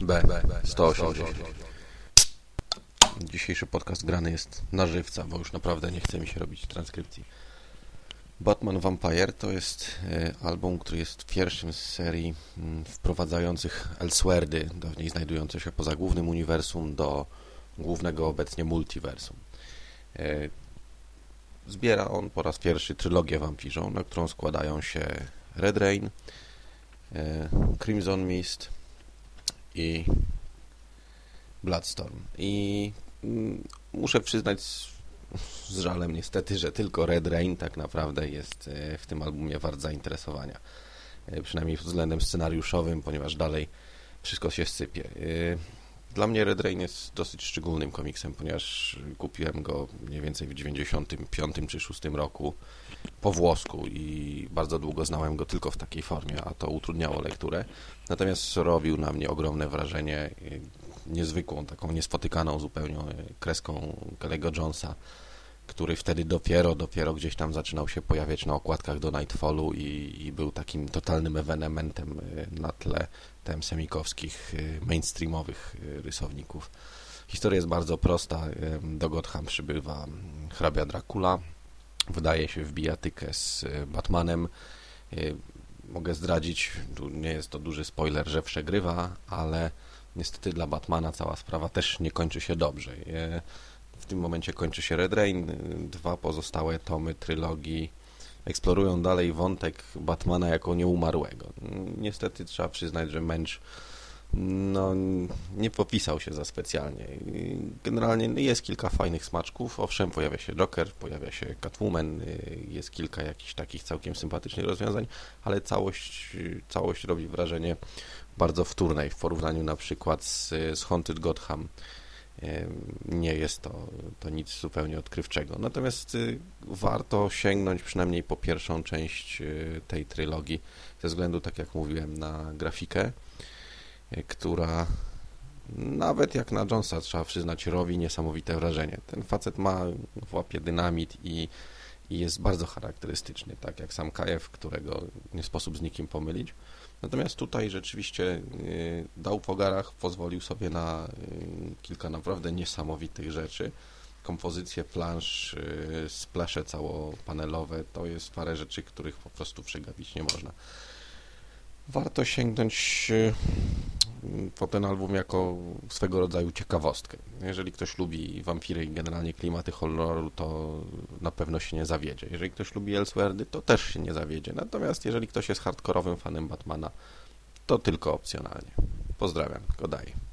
B, B, B 180. Dzisiejszy podcast grany jest na żywca, bo już naprawdę nie chce mi się robić transkrypcji. Batman Vampire to jest e, album, który jest pierwszym z serii mm, wprowadzających Elseworldy, dawniej znajdujące się poza głównym uniwersum, do głównego obecnie multiversum. E, zbiera on po raz pierwszy trylogię wampirzą, na którą składają się Red Rain, e, Crimson Mist i Bloodstorm. I mm, muszę przyznać z żalem niestety, że tylko Red Rain tak naprawdę jest e, w tym albumie wart zainteresowania. E, przynajmniej pod względem scenariuszowym, ponieważ dalej wszystko się sypie. E, dla mnie Red Rain jest dosyć szczególnym komiksem, ponieważ kupiłem go mniej więcej w 95 czy 6 roku po włosku i bardzo długo znałem go tylko w takiej formie, a to utrudniało lekturę. Natomiast robił na mnie ogromne wrażenie niezwykłą, taką niespotykaną zupełnie kreską Kelly'ego Jonesa, który wtedy dopiero, dopiero gdzieś tam zaczynał się pojawiać na okładkach do Nightfallu i, i był takim totalnym ewenementem y, na tle tem semikowskich, y, mainstreamowych y, rysowników. Historia jest bardzo prosta. Do Gotham przybywa hrabia Dracula, wydaje się w bijatykę z Batmanem. Mogę zdradzić, nie jest to duży spoiler, że przegrywa, ale niestety dla Batmana cała sprawa też nie kończy się dobrze. W tym momencie kończy się Red Rain, dwa pozostałe tomy trylogii eksplorują dalej wątek Batmana jako nieumarłego. Niestety trzeba przyznać, że Mensch no, nie popisał się za specjalnie. Generalnie jest kilka fajnych smaczków. Owszem, pojawia się Joker, pojawia się Catwoman, jest kilka jakichś takich całkiem sympatycznych rozwiązań, ale całość, całość robi wrażenie bardzo wtórnej w porównaniu na przykład z, z Haunted Gotham. Nie jest to, to nic zupełnie odkrywczego. Natomiast y, warto sięgnąć przynajmniej po pierwszą część y, tej trylogii, ze względu, tak jak mówiłem, na grafikę, y, która nawet jak na Jonesa trzeba przyznać, robi niesamowite wrażenie. Ten facet ma w łapie dynamit i, i jest bardzo charakterystyczny, tak jak sam Kajew, którego nie sposób z nikim pomylić. Natomiast tutaj rzeczywiście y, dał po garach, pozwolił sobie na y, kilka naprawdę niesamowitych rzeczy. Kompozycje plansz, y, splesze całopanelowe, to jest parę rzeczy, których po prostu przegapić nie można. Warto sięgnąć po ten album jako swego rodzaju ciekawostkę. Jeżeli ktoś lubi wampiry i generalnie klimaty horroru, to na pewno się nie zawiedzie. Jeżeli ktoś lubi Elseworldy, to też się nie zawiedzie. Natomiast jeżeli ktoś jest hardkorowym fanem Batmana, to tylko opcjonalnie. Pozdrawiam, go daję.